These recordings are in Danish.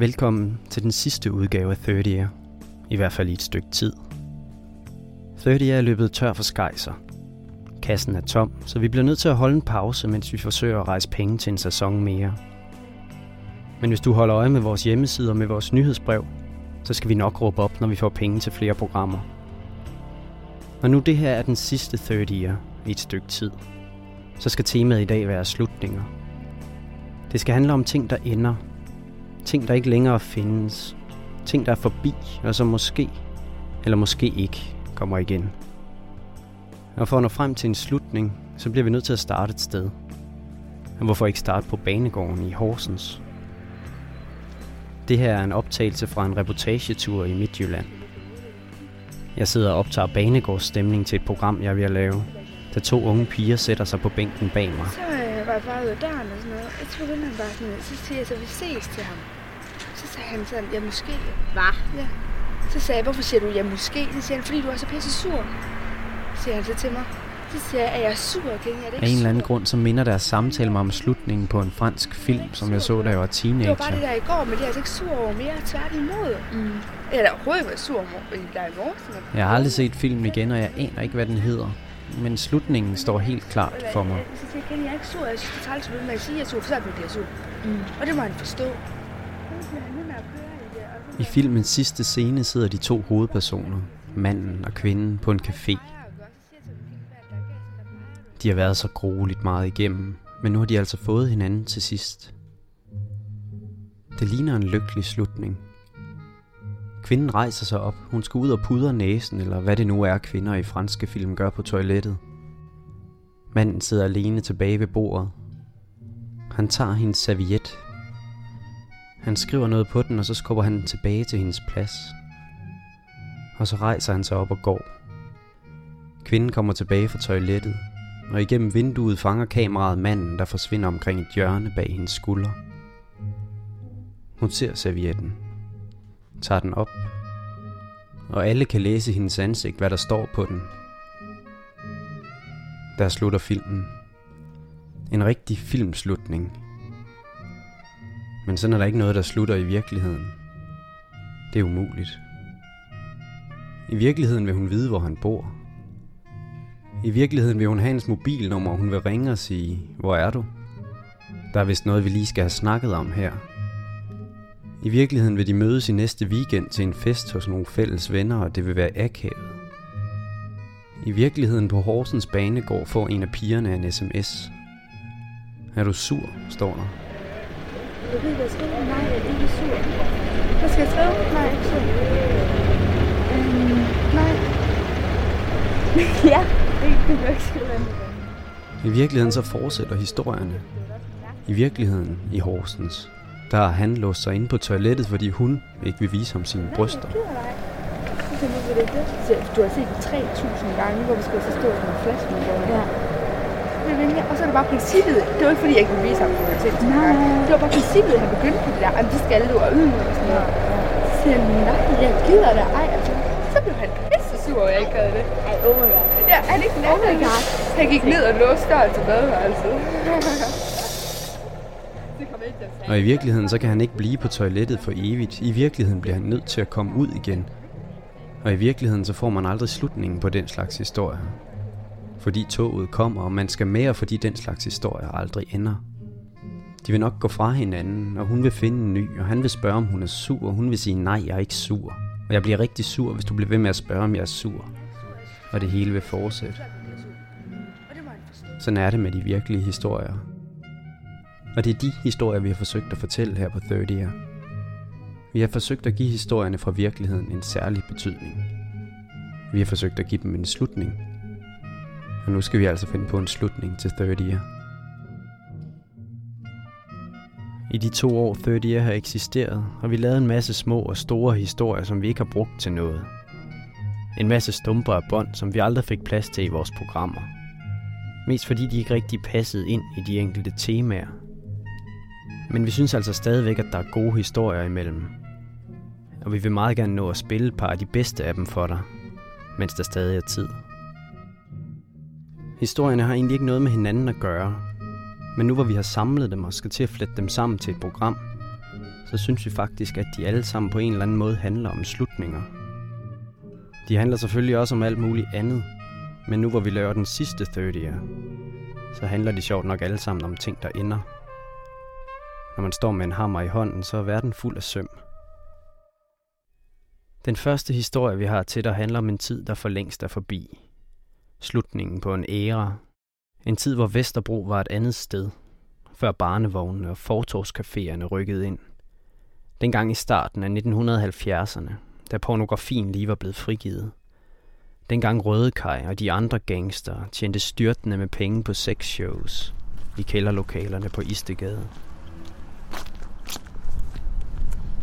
Velkommen til den sidste udgave af 30 Year. I hvert fald i et stykke tid. 30 Year er løbet tør for skejser. Kassen er tom, så vi bliver nødt til at holde en pause, mens vi forsøger at rejse penge til en sæson mere. Men hvis du holder øje med vores hjemmeside og med vores nyhedsbrev, så skal vi nok råbe op, når vi får penge til flere programmer. Og nu det her er den sidste 30 Year i et stykke tid, så skal temaet i dag være slutninger. Det skal handle om ting, der ender, Ting, der ikke længere findes. Ting, der er forbi, og som måske, eller måske ikke, kommer igen. Og for at nå frem til en slutning, så bliver vi nødt til at starte et sted. Og hvorfor ikke starte på banegården i Horsens? Det her er en optagelse fra en reportagetur i Midtjylland. Jeg sidder og optager banegårdsstemning til et program, jeg vil lave, da to unge piger sætter sig på bænken bag mig. Var jeg bare ude af døren og sådan noget. Og så begyndte han bare sådan, så siger jeg så, vi ses til ham. Så sagde han sådan, ja måske. Hvad? Ja. Så sagde jeg, hvorfor siger du ja måske? Så siger han, fordi du er så pisse sur. Så siger han så til mig. Så siger jeg, er jeg sur? Jeg er det Af ikke en eller anden sur. grund, så minder deres samtale mig om slutningen på en fransk film, som jeg så, da jeg var Det var bare det teenager. der i går, men det er altså ikke sur over mere tværtimod. Mm. Eller overhovedet ikke sur over der i morges. men- Jeg har aldrig set filmen igen, og jeg aner ikke, hvad den hedder. Men slutningen står helt klart for mig. Så siger jeg jeg er ikke sur. Jeg synes, det er træls ved med at sige, at jeg er sur, for så bliver jeg sur. Mm. Og det må han forstå. I filmens sidste scene sidder de to hovedpersoner, manden og kvinden, på en café. De har været så grueligt meget igennem, men nu har de altså fået hinanden til sidst. Det ligner en lykkelig slutning. Kvinden rejser sig op. Hun skal ud og pudre næsen, eller hvad det nu er, kvinder i franske film gør på toilettet. Manden sidder alene tilbage ved bordet. Han tager hendes serviet. Han skriver noget på den, og så skubber han den tilbage til hendes plads. Og så rejser han sig op og går. Kvinden kommer tilbage fra toilettet, og igennem vinduet fanger kameraet manden, der forsvinder omkring et hjørne bag hendes skulder. Hun ser servietten, tager den op, og alle kan læse hendes ansigt, hvad der står på den. Der slutter filmen. En rigtig filmslutning. Men sådan er der ikke noget, der slutter i virkeligheden. Det er umuligt. I virkeligheden vil hun vide, hvor han bor. I virkeligheden vil hun have hans mobilnummer, og hun vil ringe og sige, hvor er du? Der er vist noget, vi lige skal have snakket om her. I virkeligheden vil de mødes i næste weekend til en fest hos nogle fælles venner, og det vil være akavet. I virkeligheden på Horsens Banegård får en af pigerne en sms. Er du sur, står der. Jeg ved, jeg skriver. Nej, jeg er ikke sur. Hvad skal jeg skrive? Nej, jeg er ikke sur. Øhm, nej. ja, det, det ikke skrive. I virkeligheden så fortsætter historierne. I virkeligheden i Horsens, der har han låst sig inde på toilettet, fordi hun ikke vil vise ham sine bryster. Du har set det 3.000 gange, hvorfor skal jeg så stå som en flaske med Ja. Er. Og så er det bare princippet. Det var ikke fordi, jeg ikke ville vise ham, set det mange gange. Det var bare princippet, at han begyndte på det der. Jamen, det skal du, og yde og sådan noget. Så siger han, nej, jeg gider det. Ej, altså. Så blev han pisse sur, at jeg ikke havde det. Ej, oh my god. Ja, han ikke oh my God. Han gik ned og låste døren til badeværelset. Og i virkeligheden så kan han ikke blive på toilettet for evigt. I virkeligheden bliver han nødt til at komme ud igen. Og i virkeligheden så får man aldrig slutningen på den slags historier. Fordi toget kommer, og man skal med, og fordi den slags historier aldrig ender. De vil nok gå fra hinanden, og hun vil finde en ny, og han vil spørge, om hun er sur, og hun vil sige, nej, jeg er ikke sur. Og jeg bliver rigtig sur, hvis du bliver ved med at spørge, om jeg er sur. Og det hele vil fortsætte. Sådan er det med de virkelige historier. Og det er de historier, vi har forsøgt at fortælle her på 30 Year. Vi har forsøgt at give historierne fra virkeligheden en særlig betydning. Vi har forsøgt at give dem en slutning. Og nu skal vi altså finde på en slutning til 30 Year. I de to år 30 Year har eksisteret, har vi lavet en masse små og store historier, som vi ikke har brugt til noget. En masse stumper af bånd, som vi aldrig fik plads til i vores programmer. Mest fordi de ikke rigtig passede ind i de enkelte temaer. Men vi synes altså stadigvæk, at der er gode historier imellem. Og vi vil meget gerne nå at spille et par af de bedste af dem for dig, mens der stadig er tid. Historierne har egentlig ikke noget med hinanden at gøre, men nu hvor vi har samlet dem og skal til at flette dem sammen til et program, så synes vi faktisk, at de alle sammen på en eller anden måde handler om slutninger. De handler selvfølgelig også om alt muligt andet, men nu hvor vi laver den sidste 30'er, så handler de sjovt nok alle sammen om ting, der ender. Når man står med en hammer i hånden, så er verden fuld af søm. Den første historie, vi har til dig, handler om en tid, der for længst er forbi. Slutningen på en æra. En tid, hvor Vesterbro var et andet sted, før barnevognene og fortorskaféerne rykkede ind. Dengang i starten af 1970'erne, da pornografien lige var blevet frigivet. Dengang Rødekaj og de andre gangster tjente styrtende med penge på sexshows i kælderlokalerne på Istegade.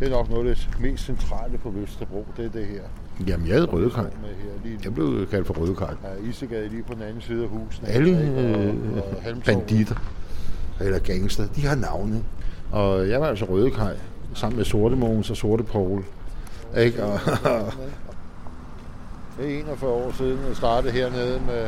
Det er nok noget af det mest centrale på Vesterbro, det er det her. Jamen, jeg her, lige Jeg blev kaldt for Rødekaj. Ja, Isegade lige på den anden side af huset. Alle Og- øh, og Halmtorvet. banditter, eller gangster, de har navne. Og jeg var altså Rødekaj, sammen med Sorte Mogens og Sorte Poul. Ikke? Og, Det er 41 år siden, jeg startede hernede med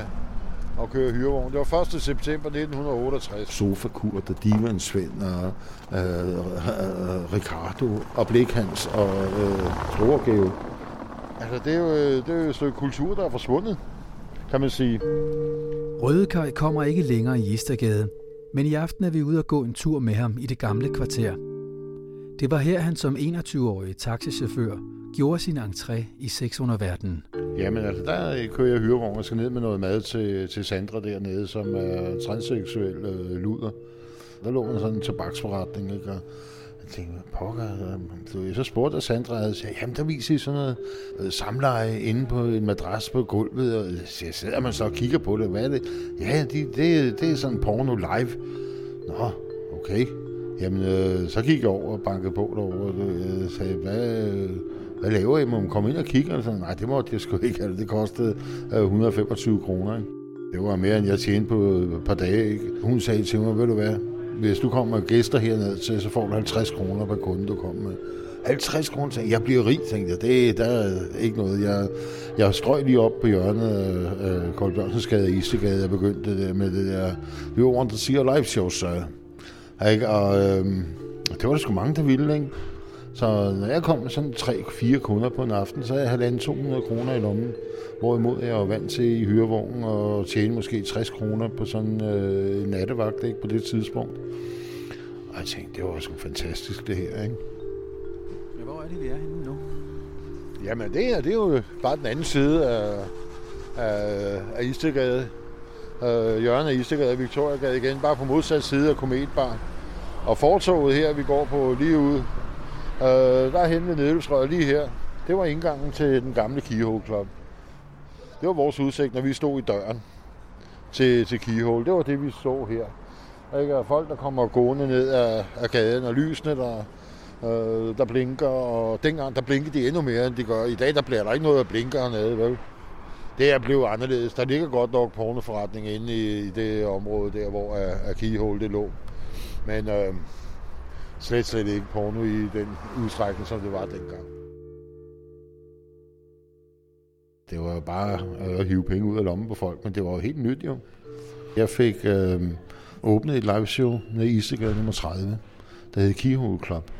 at køre hyrevogn. Det var 1. september 1968. Sofa-Kurt og Divan Svend og øh, øh, Ricardo og Blikhans og øh, Storgave. Altså, det er, jo, det er jo et stykke kultur, der er forsvundet, kan man sige. Rødekaj kommer ikke længere i Istergade, men i aften er vi ude og gå en tur med ham i det gamle kvarter. Det var her, han som 21-årig taxichauffør gjorde sin entré i 600-verdenen. Jamen altså, der kører jeg hyrevogn og skal ned med noget mad til, til Sandra dernede, som er transseksuel øh, luder. Der lå en sådan en tobaksforretning, ikke? Og jeg tænkte, pokker, øh, du, så spurgte jeg Sandra, og jeg sagde, jamen der viser I sådan noget øh, samleje inde på en madras på gulvet, og så sidder man så og kigger på det, hvad er det? Ja, de, det, det er sådan porno live. Nå, okay. Jamen, øh, så gik jeg over og bankede på derovre, og øh, sagde, hvad, øh, hvad laver I? Må man komme ind og kigge? Og sådan, nej, det måtte jeg sgu ikke. Altså, det kostede øh, 125 kroner. Ikke? Det var mere, end jeg tjente på et par dage. Ikke? Hun sagde til mig, ved du hvad, hvis du kommer med gæster herned til, så får du 50 kroner per kunde, du kommer med. 50 kroner, sagde jeg. jeg bliver rig, tænkte jeg. Det, der er ikke noget. Jeg, jeg strøg lige op på hjørnet af øh, Kold Bjørnsensgade og Istegade. Jeg begyndte det der med det der, vi var rundt og siger live shows, så ikke? Og øh, det var der sgu mange, der ville, ikke? Så når jeg kom med sådan 3-4 kunder på en aften, så havde jeg halvanden 200 kroner i lommen. Hvorimod jeg var vant til i hyrevognen og tjene måske 60 kroner på sådan øh, en nattevagt ikke, på det tidspunkt. Og jeg tænkte, det var sgu fantastisk det her, ikke? Ja, hvor er det, vi er henne nu? Jamen det her, det er jo bare den anden side af, af, af Istegade. Øh, hjørnet af Istegade og Victoriagade igen, bare på modsat side af Kometbar. Og fortoget her, vi går på lige ude, øh, der er henne ved Nedløbsrøret lige her. Det var indgangen til den gamle Keyhole Club. Det var vores udsigt, når vi stod i døren til, til Keyhole. Det var det, vi så her. Ikke? Og folk, der kommer gående ned af, af gaden, og lysene, der, øh, der blinker, og dengang der blinkede de endnu mere, end de gør. I dag der bliver der ikke noget, der blinker hernede, vel? Det er blevet anderledes. Der ligger godt nok pornoforretning inde i, i det område der, hvor øh, uh, Keyhole det lå. Men øh, slet, slet ikke porno i den udstrækning, som det var dengang. Det var jo bare at hive penge ud af lommen på folk, men det var jo helt nyt jo. Jeg fik øh, åbnet et liveshow nede i Istegade nummer 30, der hed Keyhole Club.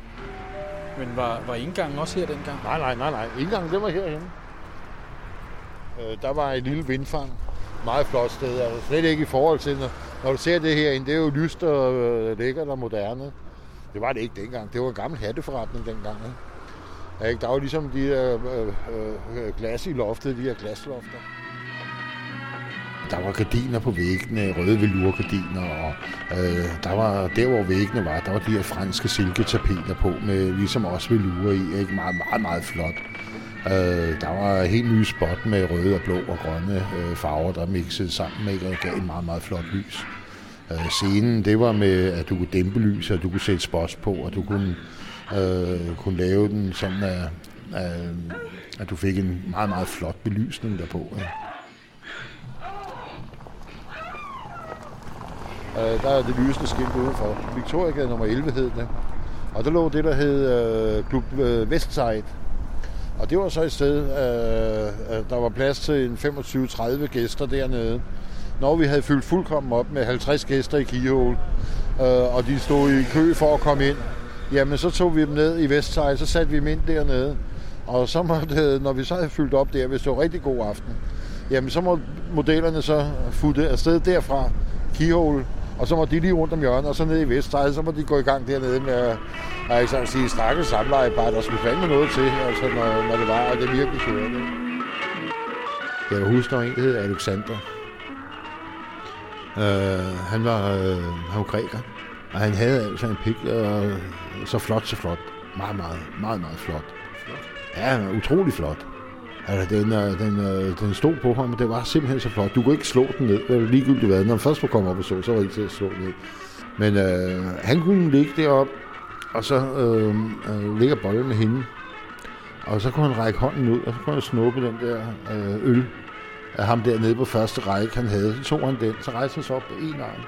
Men var, var indgangen også her dengang? Nej, nej, nej, nej. Indgangen, det var herhenne. Øh, der var et lille vindfang. Meget flot sted. Altså, slet ikke i forhold til, når, Når du ser det her, det er jo lyst og øh, lækkert og moderne. Det var det ikke dengang. Det var en gammel hatteforretning dengang. Ikke? Der var ligesom de der øh, øh, øh, glas i loftet, de her glaslofter. Der var gardiner på væggene, røde velurgardiner, og øh, der var der, hvor væggene var, der var de her franske silketapeter på, med ligesom også velure i. Ikke? Meget, meget, meget flot. Øh, der var helt nye spot med røde og blå og grønne øh, farver, der mixede sammen med og gav en meget, meget flot lys. Øh, scenen, det var med, at du kunne dæmpe lys, og du kunne sætte spots på, og du kunne, øh, kunne lave den sådan, at, at, at du fik en meget, meget flot belysning derpå. Ja. Øh, der er det lysende skilt udenfor. Victoriagade nummer 11 hed det. Og der lå det, der hed øh, Klub øh, Vestside. Og det var så et sted, øh, øh der var plads til en 25-30 gæster dernede. Når vi havde fyldt fuldkommen op med 50 gæster i Kihol, øh, og de stod i kø for at komme ind, jamen så tog vi dem ned i Vestside, så satte vi dem ind dernede. Og så måtte, øh, når vi så havde fyldt op der, hvis det var rigtig god aften, jamen så må modellerne så futte afsted derfra, Kihol, og så må de lige rundt om hjørnet, og så ned i Vestside, så må de gå i gang dernede med at, at sige, snakke samleje, der skulle fandme noget til, altså når, når det var, og det virkelig kørte. Jeg kan huske, en, der hed Alexander. Uh, han var, uh, han var græker, og han havde altså en pik, uh, så flot, så flot. Meget, meget, meget, meget flot. Ja, utrolig flot. Altså, den, øh, den, øh, den stod på ham, og det var simpelthen så flot. Du kunne ikke slå den ned, det var ligegyldigt hvad. Når man først var kommet op og så, så var det ikke til at slå ned. Men øh, han kunne ligge derop, og så øh, øh, ligger bolden med hende. Og så kunne han række hånden ud, og så kunne han snuppe den der øh, øl af ham der nede på første række, han havde. Så tog han den, så rejste han sig op på en arm.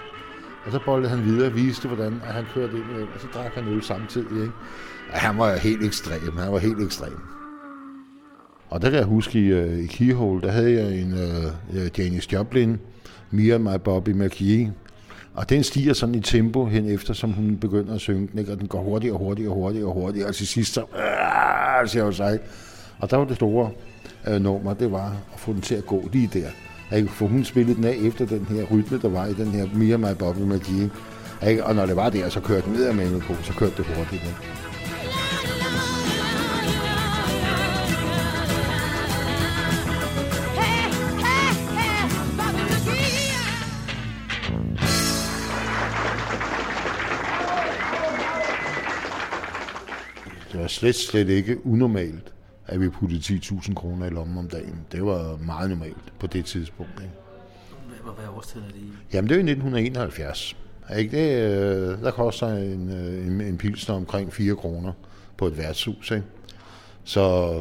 Og så boldede han videre og viste, hvordan at han kørte ind med den, og så drak han øl samtidig. Ikke? Og han var helt ekstrem, han var helt ekstrem. Og der kan jeg huske, i, øh, i Keyhole, der havde jeg en uh, Janis Joplin, Mia My Bobby McKee. Og den stiger sådan i tempo hen efter, som hun begynder at synge den, ikke? og den går hurtigere og hurtigere og hurtigere og hurtigere, og til sidst så, øh, siger jeg sig. Og der var det store Øh, uh, nummer, det var at få den til at gå lige der. Ikke? For hun spillede den af efter den her rytme, der var i den her Mia My Bobby Magie. Ikke? Og når det var der, så kørte den videre med på, så kørte det hurtigt. Ikke? var slet, slet ikke unormalt, at vi puttede 10.000 kroner i lommen om dagen. Det var meget normalt på det tidspunkt. Ikke? Hvad, hvad årsted er det i? Jamen, det er i 1971. Ikke det, øh, der koster en, øh, en, en pilsner omkring 4 kroner på et værtshus. Ikke? Så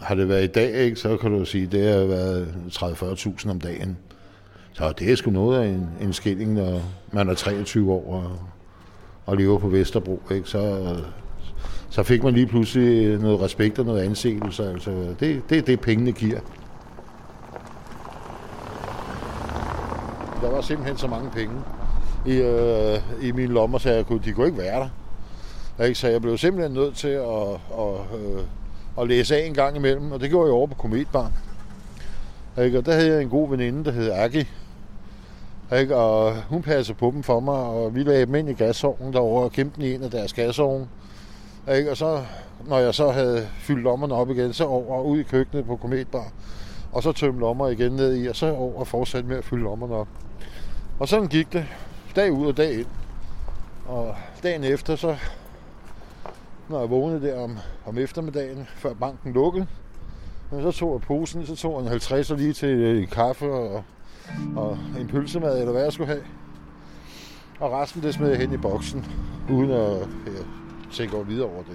har det været i dag, ikke, så kan du sige, det har været 30-40.000 om dagen. Så det er sgu noget af en, en skilling, når man er 23 år og, og lever på Vesterbro. Ikke? Så, så fik man lige pludselig noget respekt og noget anseelse. Altså, det, det er det, pengene giver. Der var simpelthen så mange penge i, øh, i mine lommer, så jeg kunne, de kunne ikke være der. Ikke? Så jeg blev simpelthen nødt til at, at, øh, at læse af en gang imellem, og det gjorde jeg over på Kometbar. Ikke? Og der havde jeg en god veninde, der hed Aki. Ikke? Og hun passede på dem for mig, og vi lagde dem ind i gasovnen derovre og kæmpede i en af deres gasovne. Ikke? Og så, når jeg så havde fyldt lommerne op igen, så over ud i køkkenet på Kometbar. Og så tømte lommer igen ned i, og så over og fortsatte med at fylde lommerne op. Og sådan gik det dag ud og dag ind. Og dagen efter, så når jeg vågnede der om, om eftermiddagen, før banken lukkede, så tog jeg posen, så tog jeg en 50'er lige til øh, en kaffe og, og en pølsemad, eller hvad jeg skulle have. Og resten, det smed jeg hen i boksen, uden at ja, tænker videre over det.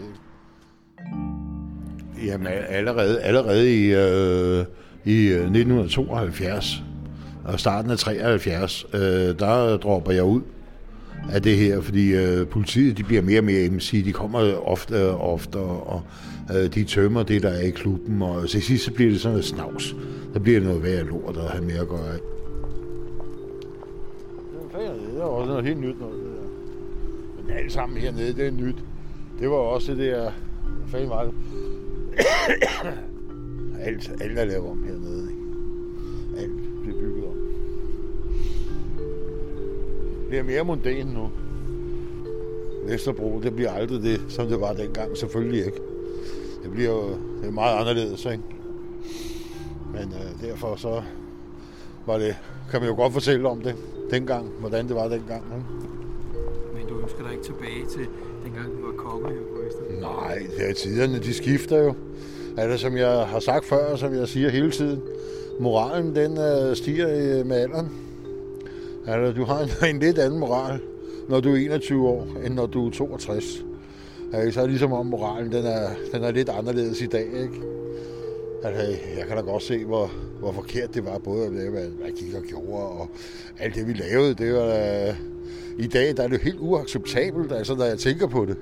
Jamen allerede, allerede i, øh, i øh, 1972 og starten af 73, øh, der dropper jeg ud af det her, fordi øh, politiet de bliver mere og mere MC, de kommer ofte og ofte, og øh, de tømmer det, der er i klubben, og til sidst så bliver det sådan noget snavs. Der bliver noget værd lort at have mere at gøre. Det er også noget helt nyt noget, det der. Men alt sammen hernede, det er nyt. Det var også det der, fanden var det? alt, alt er lavet om hernede. Ikke? Alt bliver bygget om. bliver mere mundan nu. Vesterbro, det bliver aldrig det, som det var dengang. Selvfølgelig ikke. Det bliver jo det er meget anderledes, ikke? Men øh, derfor så var det, kan man jo godt fortælle om det dengang, hvordan det var dengang. Ikke? Men du ønsker dig ikke tilbage til dengang du var konge i Vesterbro? Nej, det er tiderne, de skifter jo. Altså, som jeg har sagt før, og som jeg siger hele tiden, moralen den øh, stiger øh, med alderen. Altså, du har en, en lidt anden moral, når du er 21 år, end når du er 62. Altså, så er det ligesom om moralen, den er, den er lidt anderledes i dag, ikke? Altså, jeg kan da godt se, hvor, hvor forkert det var, både at lave, hvad jeg gik og gjorde, og alt det, vi lavede, det var i dag, der er det helt uacceptabelt, altså, når jeg tænker på det.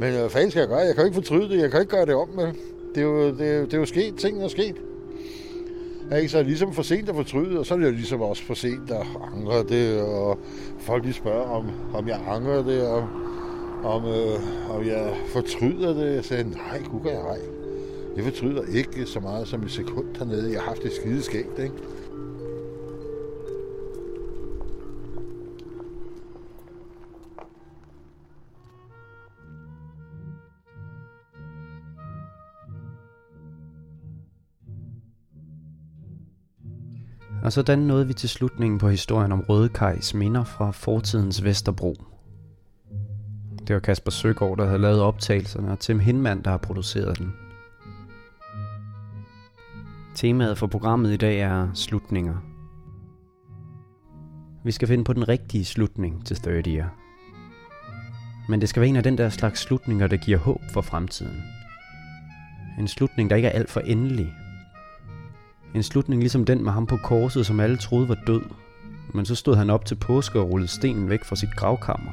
Men øh, hvad fanden skal jeg gøre? Jeg kan ikke fortryde det, jeg kan ikke gøre det om med. Det er jo, det er, det er jo sket, tingene er sket. Ja, ikke? Så er det ligesom for sent at fortryde, og så er det jo ligesom også for sent at angre det, og folk de spørger, om, om jeg angrer det, og om, øh, om jeg fortryder det. Jeg sagde, nej, gud jeg ej. Jeg fortryder ikke så meget som et sekund hernede. Jeg har haft det skide skægt, ikke? Og sådan nåede vi til slutningen på historien om Rødekajs minder fra fortidens Vesterbro. Det var Kasper Søgaard, der havde lavet optagelserne, og Tim Hinman, der har produceret den. Temaet for programmet i dag er slutninger. Vi skal finde på den rigtige slutning til 30'er. Men det skal være en af den der slags slutninger, der giver håb for fremtiden. En slutning, der ikke er alt for endelig, en slutning ligesom den med ham på korset, som alle troede var død. Men så stod han op til påske og rullede stenen væk fra sit gravkammer.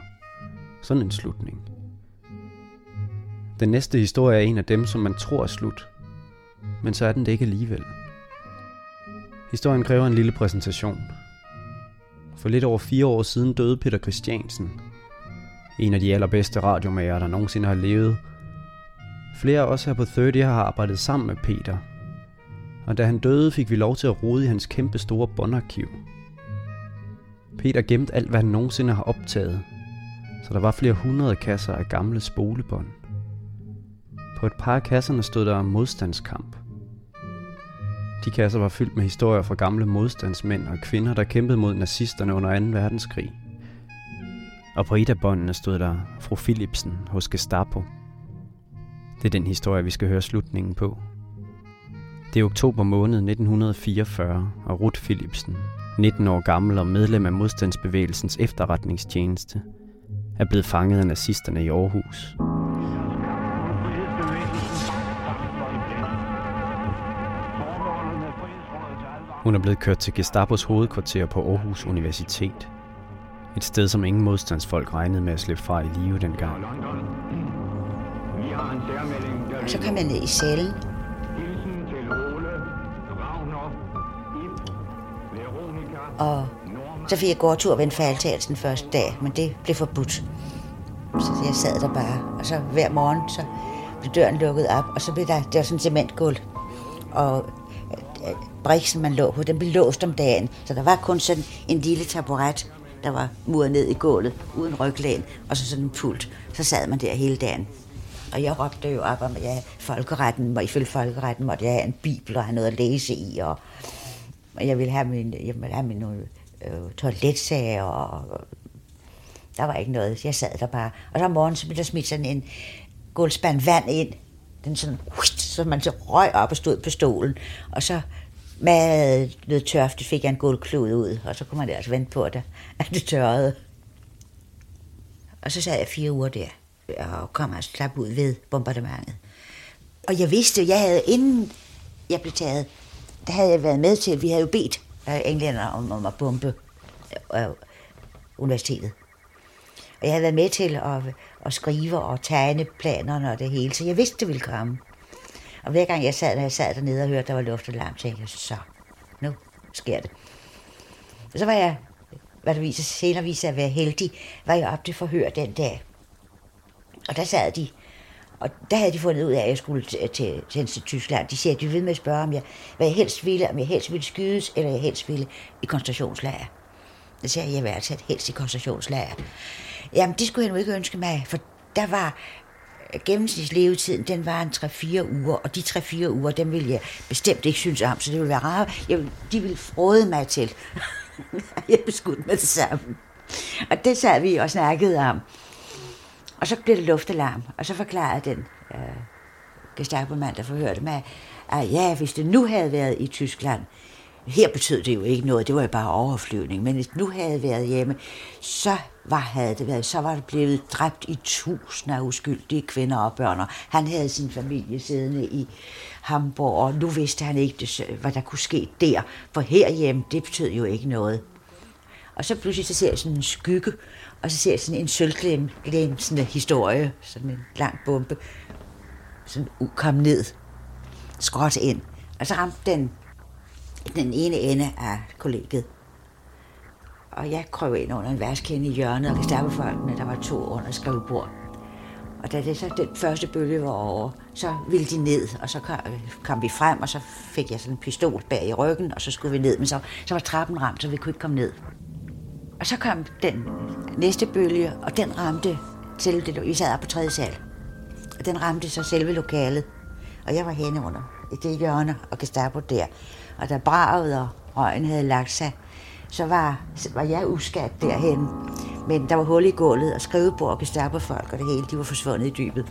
Sådan en slutning. Den næste historie er en af dem, som man tror er slut. Men så er den det ikke alligevel. Historien kræver en lille præsentation. For lidt over fire år siden døde Peter Christiansen. En af de allerbedste radiomager, der nogensinde har levet. Flere af os her på 30 har arbejdet sammen med Peter – og da han døde, fik vi lov til at rode i hans kæmpe store båndarkiv. Peter gemte alt, hvad han nogensinde har optaget, så der var flere hundrede kasser af gamle spolebånd. På et par af kasserne stod der modstandskamp. De kasser var fyldt med historier fra gamle modstandsmænd og kvinder, der kæmpede mod nazisterne under 2. verdenskrig. Og på et af båndene stod der fru Philipsen hos Gestapo. Det er den historie, vi skal høre slutningen på. Det er oktober måned 1944, og Ruth Philipsen, 19 år gammel og medlem af modstandsbevægelsens efterretningstjeneste, er blevet fanget af nazisterne i Aarhus. Hun er blevet kørt til Gestapos hovedkvarter på Aarhus Universitet. Et sted, som ingen modstandsfolk regnede med at slippe fra i live dengang. Så kom jeg ned i cellen, Og så fik jeg gårdtur ved en fejltagelsen første dag, men det blev forbudt. Så jeg sad der bare, og så hver morgen, så blev døren lukket op, og så blev der, det var sådan en cementgulv, og øh, briksen, man lå på, den blev låst om dagen. Så der var kun sådan en lille taburet, der var muret ned i gulvet, uden ryglæn, og så sådan en pult. Så sad man der hele dagen. Og jeg råbte jo op om, at jeg folkeretten, og ifølge folkeretten måtte jeg have en bibel og have noget at læse i, og jeg ville have min, jeg ville have min øh, toiletsager, og der var ikke noget. Jeg sad der bare. Og så om morgenen, så blev der smidt sådan en gulvspand vand ind. Den sådan, så man så røg op og stod på stolen. Og så med noget tørft, fik jeg en gulvklud ud, og så kunne man altså vente på, at det tørrede. Og så sad jeg fire uger der, og kom altså slap ud ved bombardementet. Og jeg vidste, jeg havde, inden jeg blev taget, der havde jeg været med til, vi havde jo bedt øh, englænder om, om at bombe øh, øh, universitetet. Og jeg havde været med til at, at skrive og tegne planerne og det hele, så jeg vidste, det ville komme. Og hver gang jeg sad, når jeg sad dernede og hørte, der var luftalarm, tænkte jeg, så, nu sker det. Og så var jeg, hvad det viser, senere viser at være heldig, var jeg op til forhør den dag. Og der sad de og der havde de fundet ud af, at jeg skulle til, til, til, til Tyskland. De siger, at de ved med at spørge, om jeg, hvad jeg helst ville, om jeg helst ville skydes, eller jeg helst ville i koncentrationslager. Jeg sagde jeg, jeg vil altså helst i koncentrationslager. Jamen, det skulle jeg nu ikke ønske mig, for der var øh, gennemsnitslevetiden, den var en 3-4 uger, og de 3-4 uger, dem ville jeg bestemt ikke synes om, så det ville være rart. Jeg, de ville frode mig til. jeg beskudt med det samme. Og det sad vi og snakkede om. Og så blev det luftalarm, og så forklarede den øh, Gestapo-mand, der forhørte mig, at ja, hvis det nu havde været i Tyskland, her betød det jo ikke noget, det var jo bare overflyvning, men hvis det nu havde været hjemme, så var, havde det været, så var det blevet dræbt i tusinder af uskyldige kvinder og børn. Han havde sin familie siddende i Hamburg, og nu vidste han ikke, hvad der kunne ske der, for herhjemme, det betød jo ikke noget. Og så pludselig så ser jeg sådan en skygge, og så ser jeg sådan en sølvglemsende historie, sådan en lang bombe, sådan kom ned, skråt ind, og så ramte den den ene ende af kollegiet. Og jeg krøv ind under en værtskende i hjørnet, og Gestapo-folkene, der var to under skrivebord. Og da det så den første bølge var over, så ville de ned, og så kom vi frem, og så fik jeg sådan en pistol bag i ryggen, og så skulle vi ned, men så, så var trappen ramt, så vi kunne ikke komme ned. Og så kom den næste bølge, og den ramte selve det, vi sad på tredje sal. Og den ramte så selve lokalet. Og jeg var henne under i det hjørne, og Gestapo der. Og da braget og røgen havde lagt sig, så var, var jeg uskat derhen. Men der var hul i gulvet, og skrivebord og Gestapo-folk, og det hele, de var forsvundet i dybet.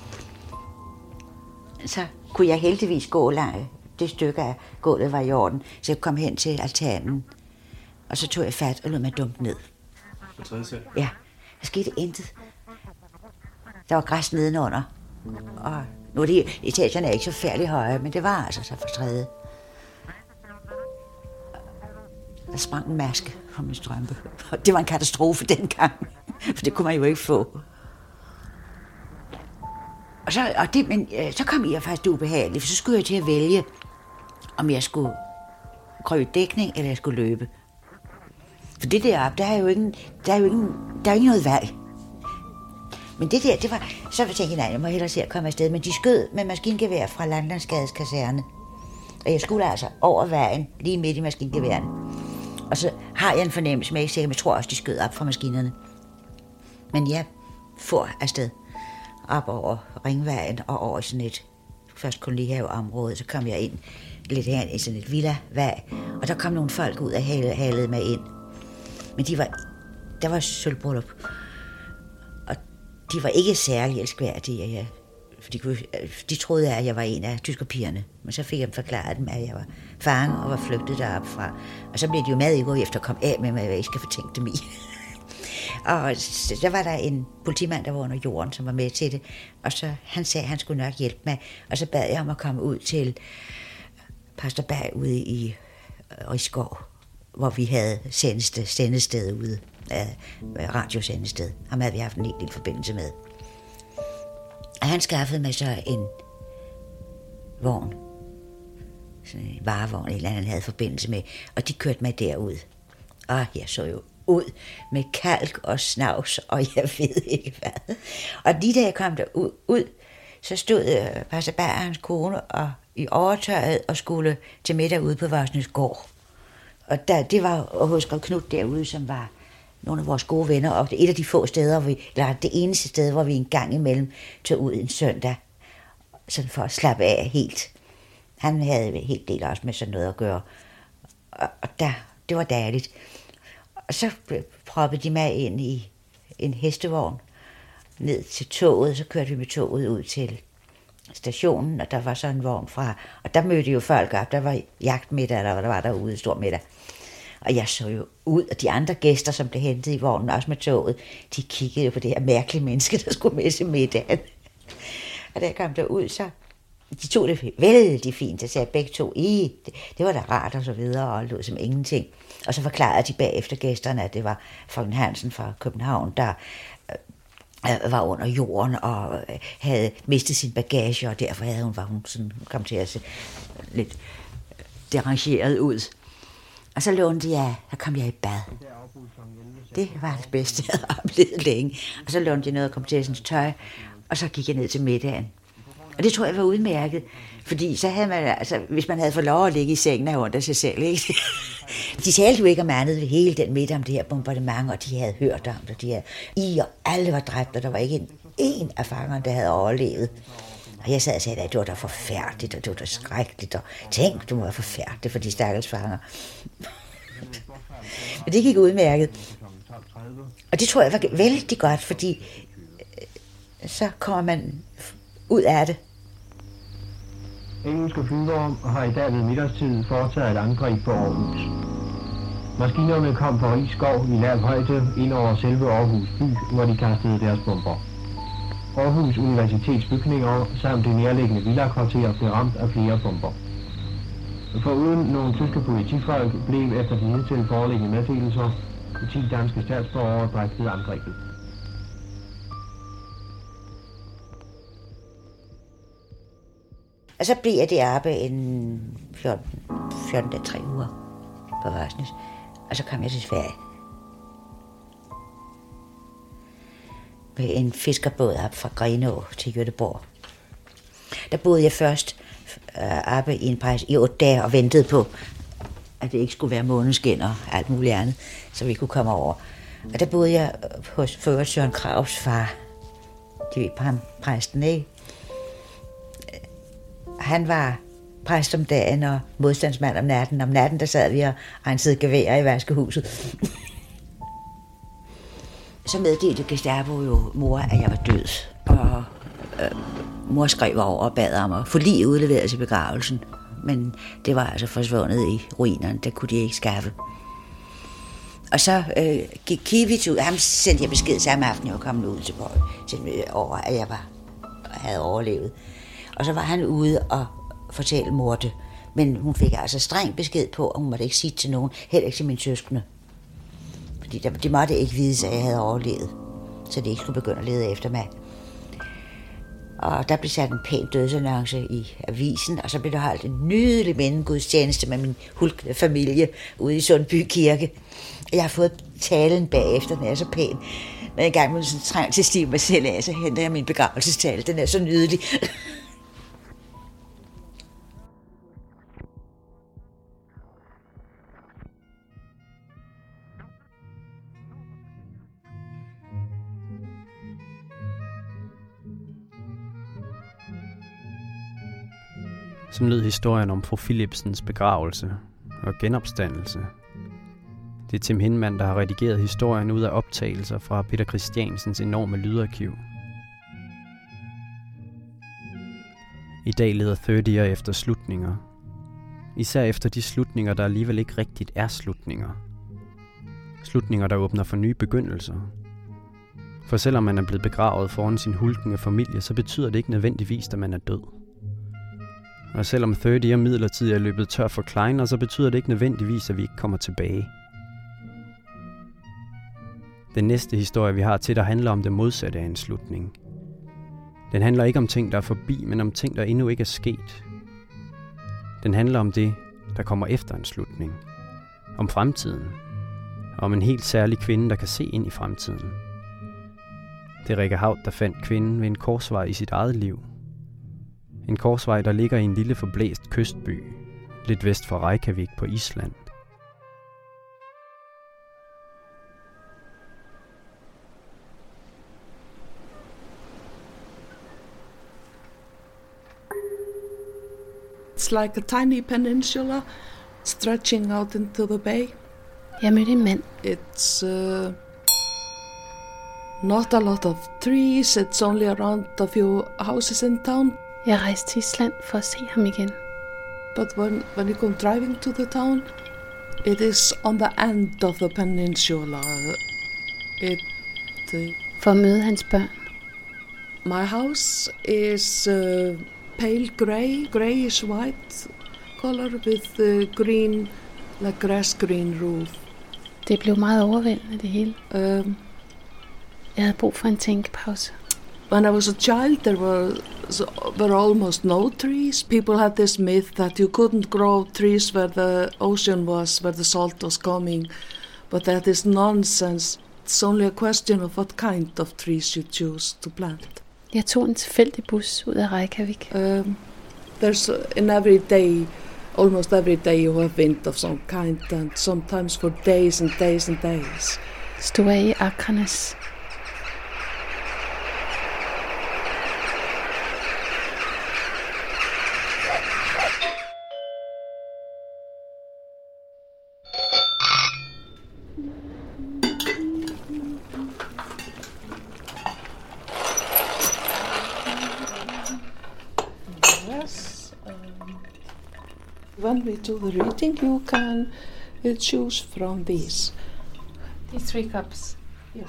Så kunne jeg heldigvis gå langt. Det stykke af gulvet var i orden, så jeg kom hen til altanen. Og så tog jeg fat og lod mig dumpe ned. På tredje sal? Ja, der skete intet. Der var græs nedenunder. Og nu er de, etagerne er ikke så færdig høje, men det var altså så for tredje. Der sprang en maske fra min strømpe. Det var en katastrofe dengang, for det kunne man jo ikke få. Og så, og det, men, øh, så kom jeg faktisk ubehageligt, for så skulle jeg til at vælge, om jeg skulle krøbe dækning, eller jeg skulle løbe. For det deroppe, der er jo ingen, der er jo ingen, der er ikke noget valg. Men det der, det var... Så tænkte jeg, nej, jeg må hellere se at komme afsted. Men de skød med maskingevær fra Landlandsgades kaserne. Og jeg skulle altså over vejen, lige midt i maskingeværen. Og så har jeg en fornemmelse med, at jeg tror også, de skød op fra maskinerne. Men jeg får afsted op over Ringvejen og over sådan et først kolonihaveområde, så kom jeg ind lidt her i sådan et villa-vej, og der kom nogle folk ud og halede mig ind. Men de var, der var sølvbryllup de var ikke særlig elskværdige. Ja. For de, kunne, de troede, at jeg var en af tyskerpigerne. Men så fik jeg forklaret dem, at jeg var faren og var flygtet derop fra. Og så blev de jo mad i går efter at komme af med mig, hvad jeg skal fortænke dem i. og så var der en politimand, der var under jorden, som var med til det. Og så han sagde, at han skulle nok hjælpe mig. Og så bad jeg om at komme ud til Pastor Berg ude i Rigskov, hvor vi havde sendeste, sendested ude af radiosendested. Ham havde vi haft en helt del forbindelse med. Og han skaffede mig så en vogn. Sådan en varevogn, eller han havde forbindelse med. Og de kørte mig derud. Og jeg så jo ud med kalk og snavs, og jeg ved ikke hvad. Og lige da jeg kom der ud, ud så stod øh, uh, Pastor hans kone og i overtøjet og skulle til middag ude på Varsnes gård. Og der, det var hos Knut derude, som var nogle af vores gode venner, og et af de få steder, vi, eller det eneste sted, hvor vi en gang imellem tog ud en søndag, sådan for at slappe af helt. Han havde en helt del også med sådan noget at gøre. Og, og der, det var dejligt. Og så proppede de mig ind i en hestevogn ned til toget, så kørte vi med toget ud til stationen, og der var så en vogn fra, og der mødte jo folk op, der var jagtmiddag, eller hvad der var derude, stor middag. Og jeg så jo ud, og de andre gæster, som blev hentet i vognen, også med toget, de kiggede jo på det her mærkelige menneske, der skulle med til middagen. Og da jeg kom derud, så de tog det vældig fint. Jeg sagde begge to, i, det, det var da rart og så videre, og lød som ingenting. Og så forklarede de bagefter gæsterne, at det var Frøken Hansen fra København, der Øh, var under jorden og øh, havde mistet sin bagage, og derfor havde hun, var hun sådan, kom til at se lidt øh, derangeret ud. Og så lånte jeg, så kom jeg i bad. Det var det bedste, jeg havde oplevet længe. Og så lånte jeg noget af kompetensens tøj, og så gik jeg ned til middagen. Og det tror jeg var udmærket, fordi så havde man, altså, hvis man havde fået lov at ligge i sengen af under sig selv, ikke? De talte jo ikke om andet hele den midt om det her bombardement, og de havde hørt om det. De havde, I og alle var dræbt, og der var ikke en, en af fangerne, der havde overlevet. Og jeg sad og sagde, at det var da forfærdeligt, og det var da skrækkeligt, og tænk, du må være forfærdeligt for de stakkels fanger. Men det gik udmærket. Og det tror jeg var vældig godt, fordi øh, så kommer man ud af det. Engelske flyvere har i dag ved middagstid foretaget et angreb på Aarhus. Maskinerne kom fra Rigskov i lav højde ind over selve Aarhus by, hvor de kastede deres bomber. Aarhus Universitets bygninger samt det nærliggende villakvarter blev ramt af flere bomber. Foruden nogle tyske politifolk blev efter de hidtil foreliggende meddelelser 10 danske statsborgere dræbt ved angrebet. Og så blev jeg deroppe en 14, 14 dage, 3 uger på Varsnes. Og så kom jeg til Sverige. Med en fiskerbåd op fra Grenå til Göteborg. Der boede jeg først øh, oppe i en pejs i otte dage og ventede på, at det ikke skulle være måneskin og alt muligt andet, så vi kunne komme over. Og der boede jeg hos Fører Søren Kravs far. De ved ham, præsten, ikke? Han var præst om dagen og modstandsmand om natten. Om natten, der sad vi og rensede geværer i vaskehuset. så meddelte Gestapo jo mor, at jeg var død. Og øh, mor skrev over og bad om at få lige udleveret til begravelsen. Men det var altså forsvundet i ruinerne. Det kunne de ikke skaffe. Og så øh, gik Kivit ud. Ham sendte jeg besked samme aften, jeg var kommet ud til Borg, over, at jeg var, havde overlevet. Og så var han ude og fortælle Morte. Men hun fik altså streng besked på, at hun måtte ikke sige til nogen, heller ikke til mine søskende. Fordi de måtte ikke vide, at jeg havde overlevet, så de ikke skulle begynde at lede efter mig. Og der blev sat en pæn dødsannonce i avisen, og så blev der holdt en nydelig mindegudstjeneste med min hulkende familie ude i Sundby Kirke. Jeg har fået talen bagefter, den er så pæn. Men en gang med sådan trang til stiv mig selv af, så henter jeg min begravelsestale. Den er så nydelig. Som lød historien om fru Philipsens begravelse og genopstandelse. Det er Tim Hinman, der har redigeret historien ud af optagelser fra Peter Christiansens enorme lydarkiv. I dag leder 30'er efter slutninger. Især efter de slutninger, der alligevel ikke rigtigt er slutninger. Slutninger, der åbner for nye begyndelser. For selvom man er blevet begravet foran sin hulkende familie, så betyder det ikke nødvendigvis, at man er død. Og selvom 30 og midlertidigt er løbet tør for Kleiner, så betyder det ikke nødvendigvis, at vi ikke kommer tilbage. Den næste historie, vi har til, dig, handler om det modsatte af en slutning. Den handler ikke om ting, der er forbi, men om ting, der endnu ikke er sket. Den handler om det, der kommer efter en slutning. Om fremtiden. Om en helt særlig kvinde, der kan se ind i fremtiden. Det er Rikke Havt, der fandt kvinden ved en korsvej i sit eget liv – en korsvej, der ligger i en lille forblæst kystby, lidt vest for Reykjavik på Island. It's like a tiny peninsula stretching out into the bay. Jeg mødte en mand. It's uh, not a lot of trees. It's only around a few houses in town. Jeg rejste til Island for at se ham igen. But when, when you come driving to the town, it is on the end of the peninsula. It, uh, for at møde hans børn. My house is uh, pale grey, grayish white color with uh, green, like grass green roof. Det blev meget overvældende det hele. Um, jeg havde brug for en tænkepause. When I was a child, there were there were almost no trees. People had this myth that you couldn't grow trees where the ocean was, where the salt was coming, but that is nonsense. It's only a question of what kind of trees you choose to plant. Jeg tog en tilfældig bus ud af Reykjavik. Um, there's in every day almost every day you have wind of some kind and sometimes for days and days and days. Stod af i Akranes. Yes. Um, when we do the reading, you can uh, choose from these. These three cups. Yes.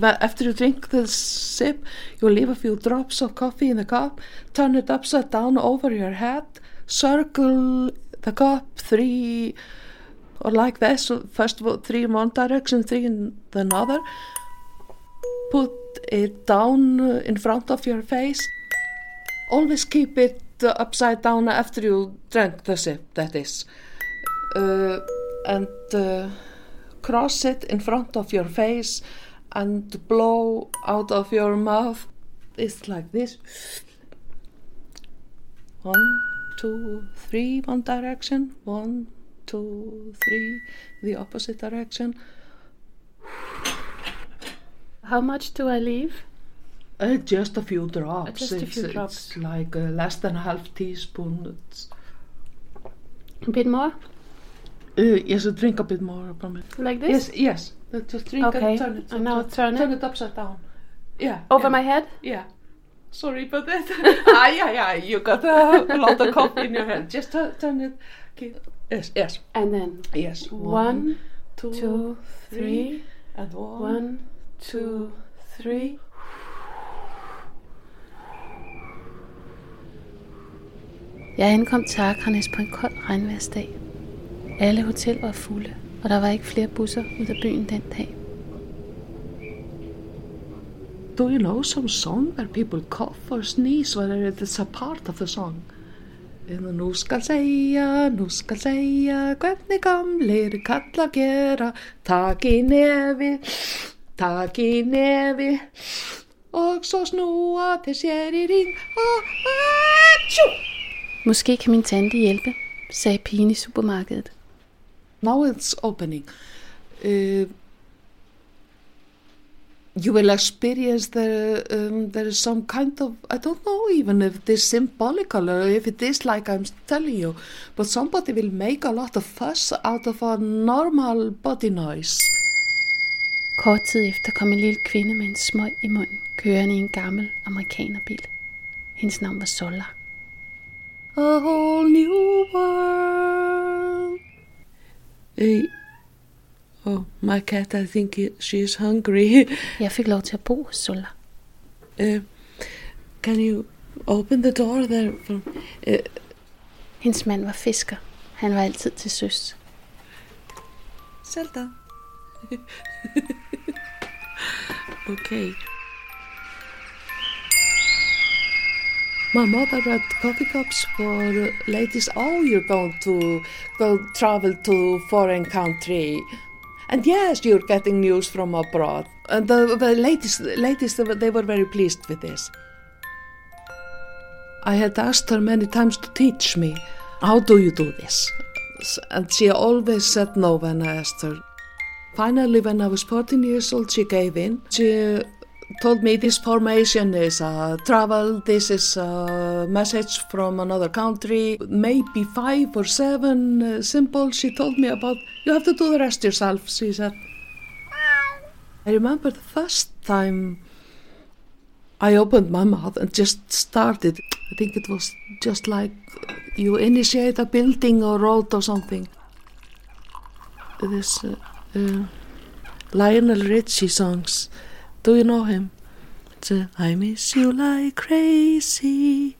But after you drink the sip, you leave a few drops of coffee in the cup, turn it upside down over your head, circle the cup three, or like this, so first of all, three in one direction, three in the another. Put it down uh, in front of your face. Always keep it uh, upside down after you drank the sip, that is. Uh, and uh, cross it in front of your face and blow out of your mouth. It's like this. One, two, three, one direction. One, two, three, the opposite direction. How much do I leave? Uh, just a few drops. just a it's, few it's drops. like uh, less than a half teaspoon. It's, A bit more? uh, yes, drink a bit more from it. Like this? Yes, yes. Uh, Just drink Okay, and turn it. and now turn it? Turn it upside down. Yeah. Over yeah. my head? Yeah. Sorry for that. ah, yeah, yeah. You got a lot of coffee in your hand. Just tu- turn it. Okay. Yes, yes. And then Yes. one, two, two, three, and one. one, two, three. Jeg ankom til Akranes på en kold regnværsdag. Alle hoteller var fulde, og der var ikke flere busser ud af byen den dag. Do you know some song where people cough or sneeze, whether it's a part of the song? En nú skal segja, nú skal segja, hvernig gamlir kalla gera, tak í nefi, tak í nefi, og så snúa til sér í ring, og atsjú! Måske kan min tante hjælpe, sagde pigen i supermarkedet. Now it's opening. Uh, you will experience the um, there is some kind of I don't know even if it is symbolical or if it is like I'm telling you, but somebody will make a lot of fuss out of a normal body noise. Kort tid efter kom en lille kvinde med en smøg i munden, kørende i en gammel amerikanerbil. Hendes navn var Sola. A whole new world. Uh, oh, my cat! I think she is hungry. Jeg fik lov til at bo hos Sola. Uh, can you open the door there? From, uh, Hendes mand var fisker. Han var altid til søs. Zelda. okay. My mother had coffee cups for ladies. Oh, you're going to go travel to foreign country, and yes, you're getting news from abroad. And the, the ladies, ladies, they were- they were very pleased with this. I had asked her many times to teach me how do you do this, and she always said no when I asked her. Finally, when I was 14 years old, she gave in. She told me this formation is a travel, this is a message from another country, maybe five or seven uh, symbols she told me about. You have to do the rest yourself, she said. I remember the first time I opened my mouth and just started. I think it was just like you initiate a building or road or something. This uh, uh, Lionel Richie songs. Do you know him? It's uh, I miss you like crazy.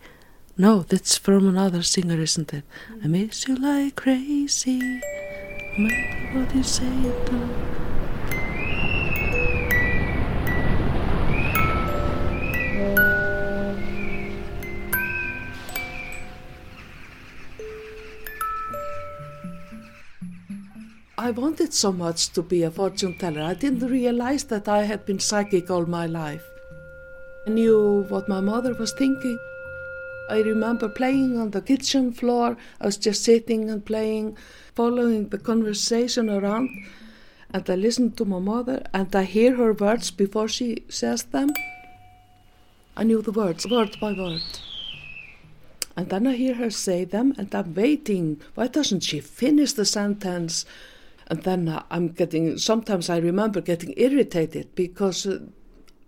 No, that's from another singer, isn't it? I miss you like crazy. No matter what you say do. I wanted so much to be a fortune teller. I didn't realize that I had been psychic all my life. I knew what my mother was thinking. I remember playing on the kitchen floor. I was just sitting and playing, following the conversation around. And I listen to my mother and I hear her words before she says them. I knew the words, word by word. And then I hear her say them, and I'm waiting. Why doesn't she finish the sentence? And then uh, I'm getting, sometimes I remember getting irritated because uh,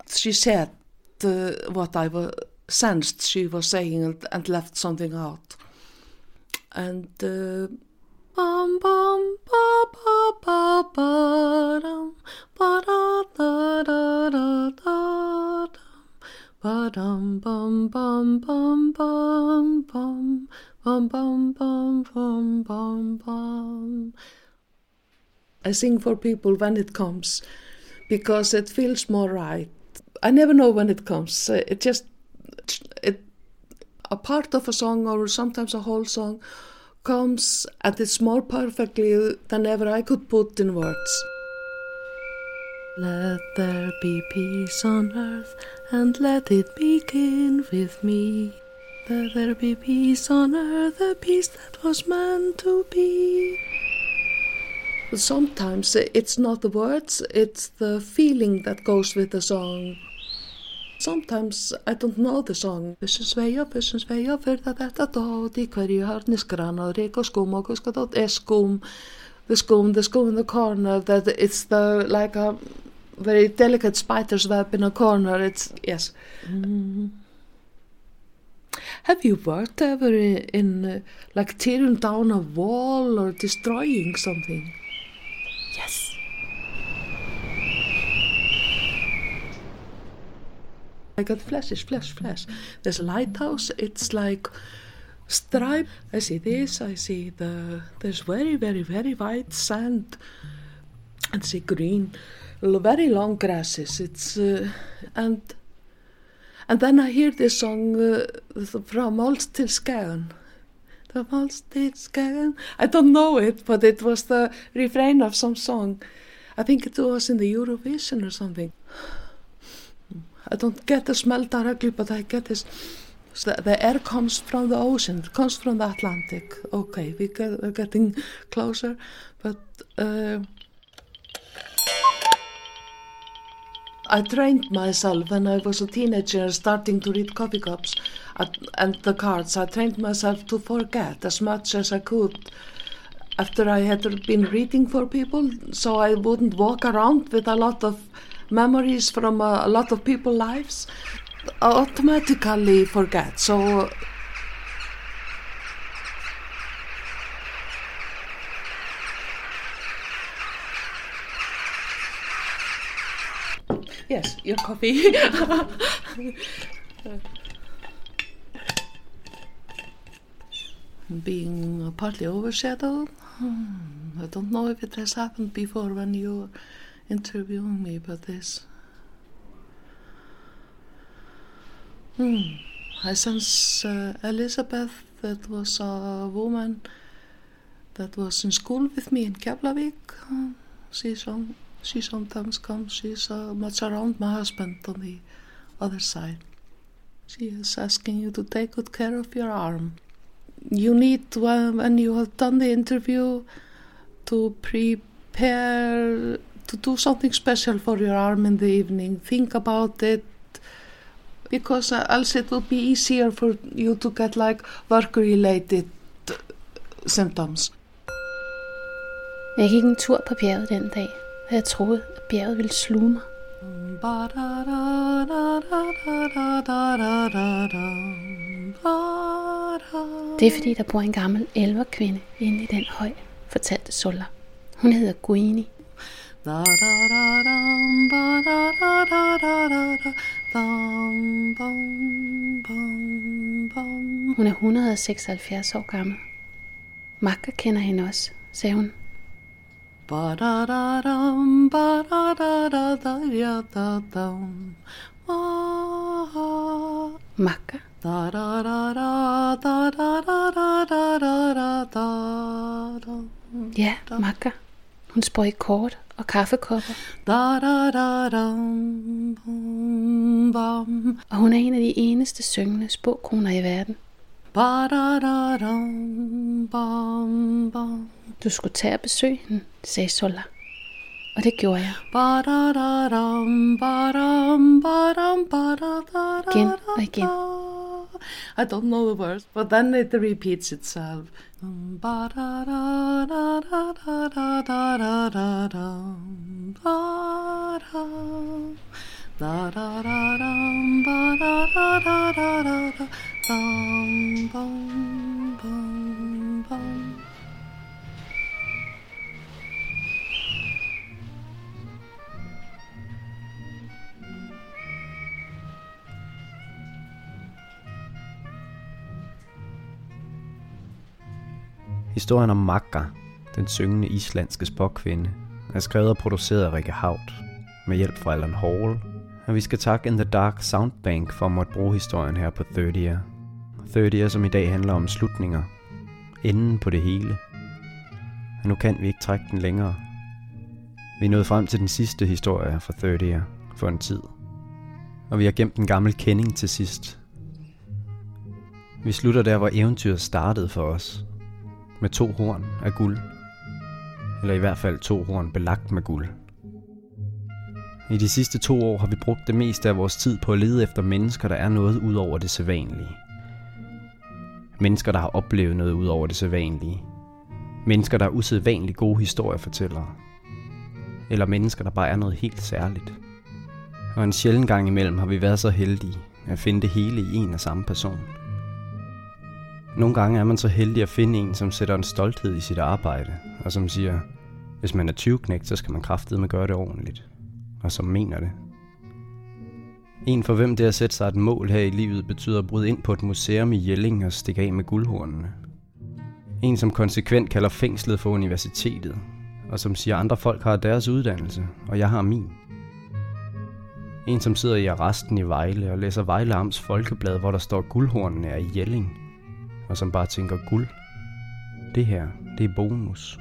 she said uh, what I was, sensed she was saying and, and left something out. And uh, bum bum ba ba ba ba dum ba da da da da da ba dum bum bum bum bum bum bum bum bum bum bum bum I sing for people when it comes because it feels more right. I never know when it comes. It just it a part of a song or sometimes a whole song comes and it's more perfectly than ever I could put in words. Let there be peace on earth and let it begin with me. Let there be peace on earth, a peace that was meant to be. Sometimes it's not the words, it's the feeling that goes with the song. Sometimes I don't know the song. Bussen sveia, bussen sveia, fyrir þetta dót í hverju harni skranað, rík og skúm og kuskadót er skúm. The skúm, the skúm in the corner, that it's the, like a very delicate spider's web in a corner. It's, yes. Mm. Have you worked ever in, in uh, like tearing down a wall or destroying something? Yes. I got flashes, flash, flash. There's a lighthouse. It's like stripe. I see this. I see the. There's very, very, very white sand. And see green, very long grasses. It's uh, and and then I hear this song uh, from Mols til Skagen. The Mols til Skagen. I don't know it, but it was the refrain of some song. I think it was in the Eurovision or something. I don't get the smell directly, but I get this. So the air comes from the ocean, it comes from the Atlantic. Okay, we get, we're getting closer, but uh, I trained myself when I was a teenager, starting to read coffee cups at, and the cards. I trained myself to forget as much as I could after I had been reading for people, so I wouldn't walk around with a lot of memories from a, a lot of people's lives automatically forget. So yes, your coffee. Being partly overshadowed. I don't know if it has happened before when you're interviewing me about this. Hmm. I sense uh, Elizabeth, that was a woman that was in school with me in Keflavik. Uh, she, some, she sometimes comes, she's uh, much around my husband on the other side. She is asking you to take good care of your arm. You need, when you have done the interview, to prepare to do something special for your arm in the evening. Think about it because else it will be easier for you to get like work related symptoms. Jeg gik en tur på bjerget den dag, og jeg troede, at bjerget ville sluge mig. Det er fordi, der bor en gammel elverkvinde inde i den høj, fortalte Sulla. Hun hedder Guini, Hun er 176 år gammel. Makker kender hende også, sagde hun. Ba da da dum ba da da da da ya da dum. Makka. Da da da da da da da da da da da da. Ja, Makka. Hun sprøj kort og kaffekopper. Da, da, da, da, bum, Og hun er en af de eneste syngende spåkoner i verden. Du skulle tage og besøge hende, sagde Sola. Og det gjorde jeg. Igen og igen. I don't know the words, but then it repeats itself. Historien om Magga, den syngende islandske spåkvinde, er skrevet og produceret af Rikke Haut med hjælp fra Alan Hall, og vi skal takke In The Dark Soundbank for at måtte bruge historien her på 30'er. 30'er, som i dag handler om slutninger, enden på det hele. Men nu kan vi ikke trække den længere. Vi er nået frem til den sidste historie fra 30'er for en tid. Og vi har gemt en gammel kending til sidst. Vi slutter der, hvor eventyret startede for os, med to horn af guld. Eller i hvert fald to horn belagt med guld. I de sidste to år har vi brugt det meste af vores tid på at lede efter mennesker, der er noget ud over det sædvanlige. Mennesker, der har oplevet noget ud over det sædvanlige. Mennesker, der er usædvanligt gode historiefortællere. Eller mennesker, der bare er noget helt særligt. Og en sjælden gang imellem har vi været så heldige at finde det hele i en og samme person – nogle gange er man så heldig at finde en, som sætter en stolthed i sit arbejde, og som siger, hvis man er 20 så skal man med gøre det ordentligt, og som mener det. En for hvem det at sætte sig et mål her i livet betyder at bryde ind på et museum i Jelling og stikke af med guldhornene. En som konsekvent kalder fængslet for universitetet, og som siger, at andre folk har deres uddannelse, og jeg har min. En som sidder i arresten i Vejle og læser Vejle Amts Folkeblad, hvor der står guldhornene er i Jelling – og som bare tænker guld. Det her, det er bonus.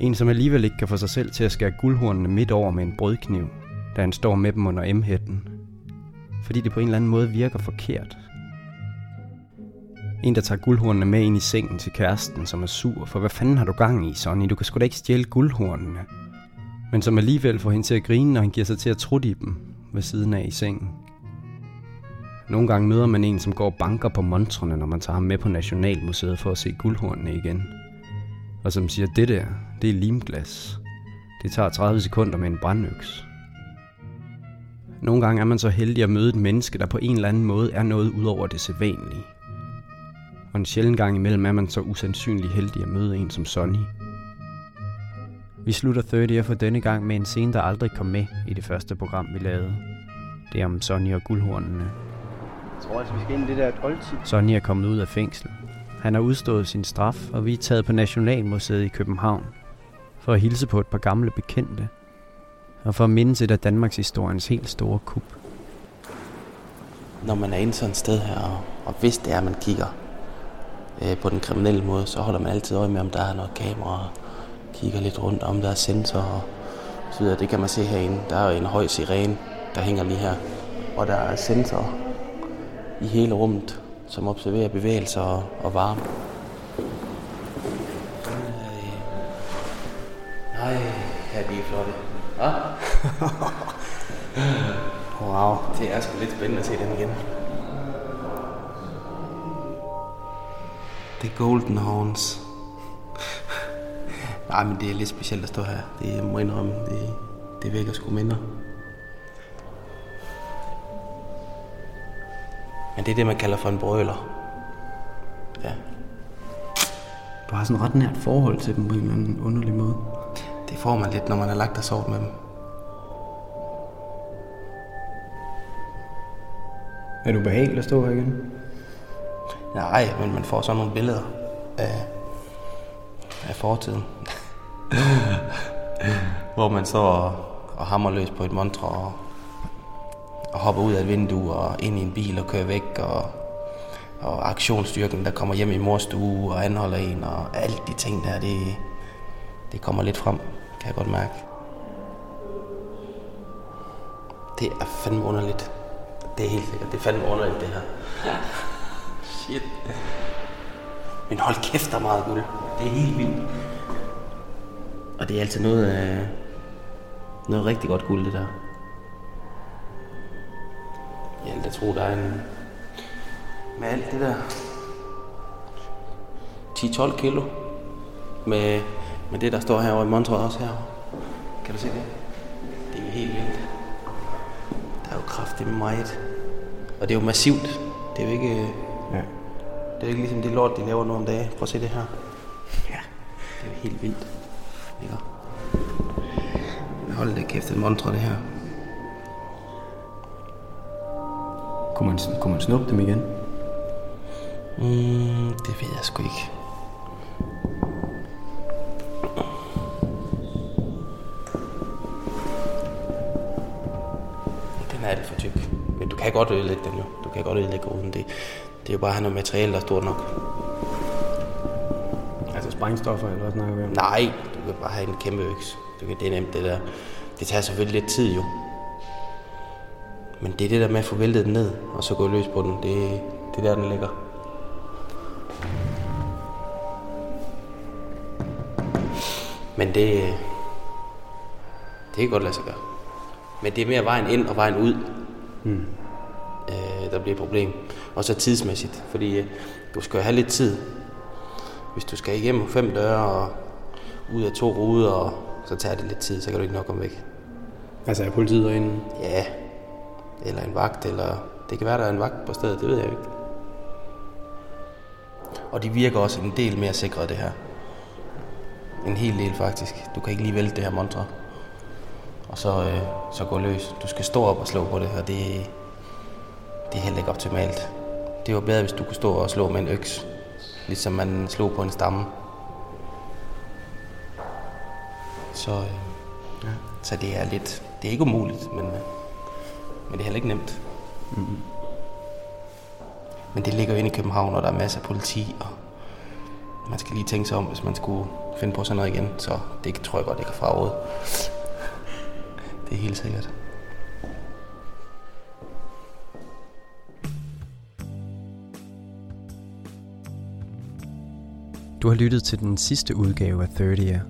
En, som alligevel ikke kan få sig selv til at skære guldhornene midt over med en brødkniv, da han står med dem under M-hætten. Fordi det på en eller anden måde virker forkert. En, der tager guldhornene med ind i sengen til kæresten, som er sur, for hvad fanden har du gang i, Sonny? Du kan sgu da ikke stjæle guldhornene. Men som alligevel får hende til at grine, når han giver sig til at trutte i dem ved siden af i sengen. Nogle gange møder man en, som går banker på montrene, når man tager ham med på Nationalmuseet for at se guldhornene igen. Og som siger, det der, det er limglas. Det tager 30 sekunder med en brandøks. Nogle gange er man så heldig at møde et menneske, der på en eller anden måde er noget ud over det sædvanlige. Og en sjælden gang imellem er man så usandsynlig heldig at møde en som Sonny. Vi slutter 30 for denne gang med en scene, der aldrig kom med i det første program, vi lavede. Det er om Sonny og guldhornene. Jeg tror altså, vi skal ind i det der oldtid. Sonny er kommet ud af fængsel. Han har udstået sin straf, og vi er taget på Nationalmuseet i København for at hilse på et par gamle bekendte og for at mindes et af Danmarks historiens helt store kup. Når man er inde sådan et sted her, og, og hvis det er, at man kigger øh, på den kriminelle måde, så holder man altid øje med, om der er noget kamera, kigger lidt rundt, om der er sensorer og så videre. Det kan man se herinde. Der er jo en høj sirene, der hænger lige her, og der er sensorer i hele rummet, som observerer bevægelser og, og varme. Nej, ja, de er flotte. Ja? wow. Det er sgu lidt spændende at se den igen. The Golden Horns. Nej, men det er lidt specielt at stå her. Det må indrømme, det, det vækker sgu mindre. Men det er det, man kalder for en brøler. Ja. Du har sådan et ret nært forhold til dem på en eller anden underlig måde. Det får man lidt, når man har lagt og sovet med dem. Er du behageligt at stå her igen? Nej, men man får sådan nogle billeder af, af fortiden. Hvor man står og, og hammer løs på et montre og og hopper ud af et vindue og ind i en bil og kører væk, og, og aktionsstyrken, der kommer hjem i mors stue og anholder en, og alle de ting der, det, det kommer lidt frem, kan jeg godt mærke. Det er fandme underligt. Det er helt sikkert. Det er fandme underligt, det her. Shit. Men hold kæft, der er meget guld. Det er helt vildt. Og det er altid noget, øh, noget rigtig godt guld, det der. Tro, der er en... Med alt det der... 10-12 kilo. Med, med det, der står herovre i Montreux også her. Kan du se det? Det er helt vildt. Der er jo kraftigt meget. Og det er jo massivt. Det er jo ikke... Ja. Det er jo ikke ligesom det lort, de laver nu om dagen. Prøv at se det her. Ja. Det er jo helt vildt. Ikke? Hold da kæft, en montre det her. Kunne man, kunne man snuppe dem igen? Mm, det ved jeg sgu ikke. Den er alt for tyk. Men du kan godt ødelægge den jo. Du kan godt ødelægge uden det. Det er jo bare at have noget materiale, der er stort nok. Altså sprængstoffer eller hvad snakker vi om? Nej, du kan bare have en kæmpe øks. Du kan, det er nemt det der. Det tager selvfølgelig lidt tid jo. Men det er det der med at få væltet den ned, og så gå løs på den. Det, det er der, den ligger. Men det, det kan godt lade sig gøre. Men det er mere vejen ind og vejen ud, mm. øh, der bliver et problem. Og så tidsmæssigt, fordi øh, du skal have lidt tid. Hvis du skal igennem fem døre og ud af to ruder, og så tager det lidt tid, så kan du ikke nok komme væk. Altså er politiet derinde? Ja, eller en vagt, eller det kan være, der er en vagt på stedet, det ved jeg ikke. Og de virker også en del mere sikre, det her. En hel del faktisk. Du kan ikke lige vælte det her mantra. Og så, øh, så gå løs. Du skal stå op og slå på det her. Det, det er heller ikke optimalt. Det var bedre, hvis du kunne stå og slå med en øks. Ligesom man slog på en stamme. Så, øh, ja. så det er lidt... Det er ikke umuligt, men, øh, men det er heller ikke nemt. Mm-hmm. Men det ligger jo inde i København, og der er masser af politi, og man skal lige tænke sig om, hvis man skulle finde på sådan noget igen. Så det tror jeg godt, det kan fraråde. Det er helt sikkert. Du har lyttet til den sidste udgave af 30'er.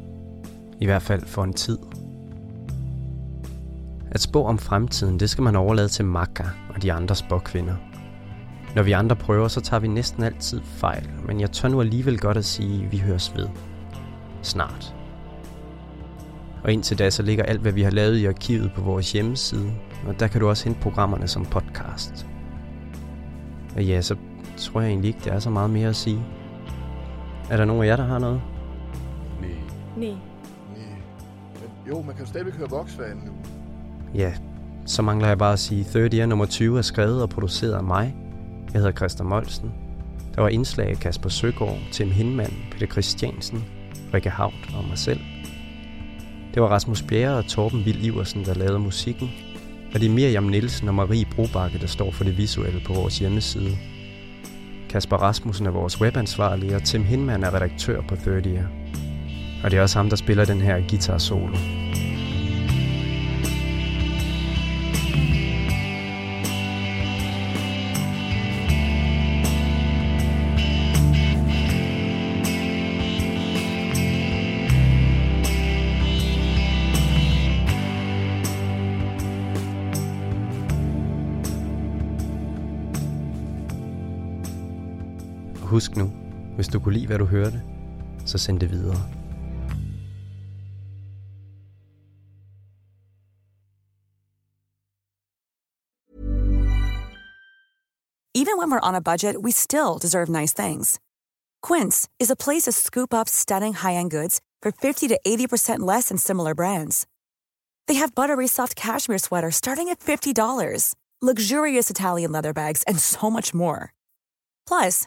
I hvert fald for en tid. At spå om fremtiden, det skal man overlade til Makka og de andre spåkvinder. Når vi andre prøver, så tager vi næsten altid fejl, men jeg tør nu alligevel godt at sige, at vi høres ved. Snart. Og indtil da, så ligger alt, hvad vi har lavet i arkivet på vores hjemmeside, og der kan du også hente programmerne som podcast. Og ja, så tror jeg egentlig ikke, der er så meget mere at sige. Er der nogen af jer, der har noget? Nej. Nej. Jo, man kan jo stadigvæk høre Voxfanen nu. Ja, så mangler jeg bare at sige, 30 nummer 20 er skrevet og produceret af mig. Jeg hedder Christian Molsen. Der var indslag af Kasper Søgaard, Tim Hindmann, Peter Christiansen, Rikke Havt og mig selv. Det var Rasmus Bjerre og Torben Vild Iversen, der lavede musikken. Og det er Miriam Nielsen og Marie Brobakke, der står for det visuelle på vores hjemmeside. Kasper Rasmussen er vores webansvarlige, og Tim Hindman er redaktør på 30 Og det er også ham, der spiller den her guitar solo. Husk nu, hvis du kunne lide, hvad du hørte, så send det videre. Even when we're on a budget, we still deserve nice things. Quince is a place to scoop up stunning high-end goods for 50 to 80% less than similar brands. They have buttery soft cashmere sweaters starting at $50, luxurious Italian leather bags, and so much more. Plus,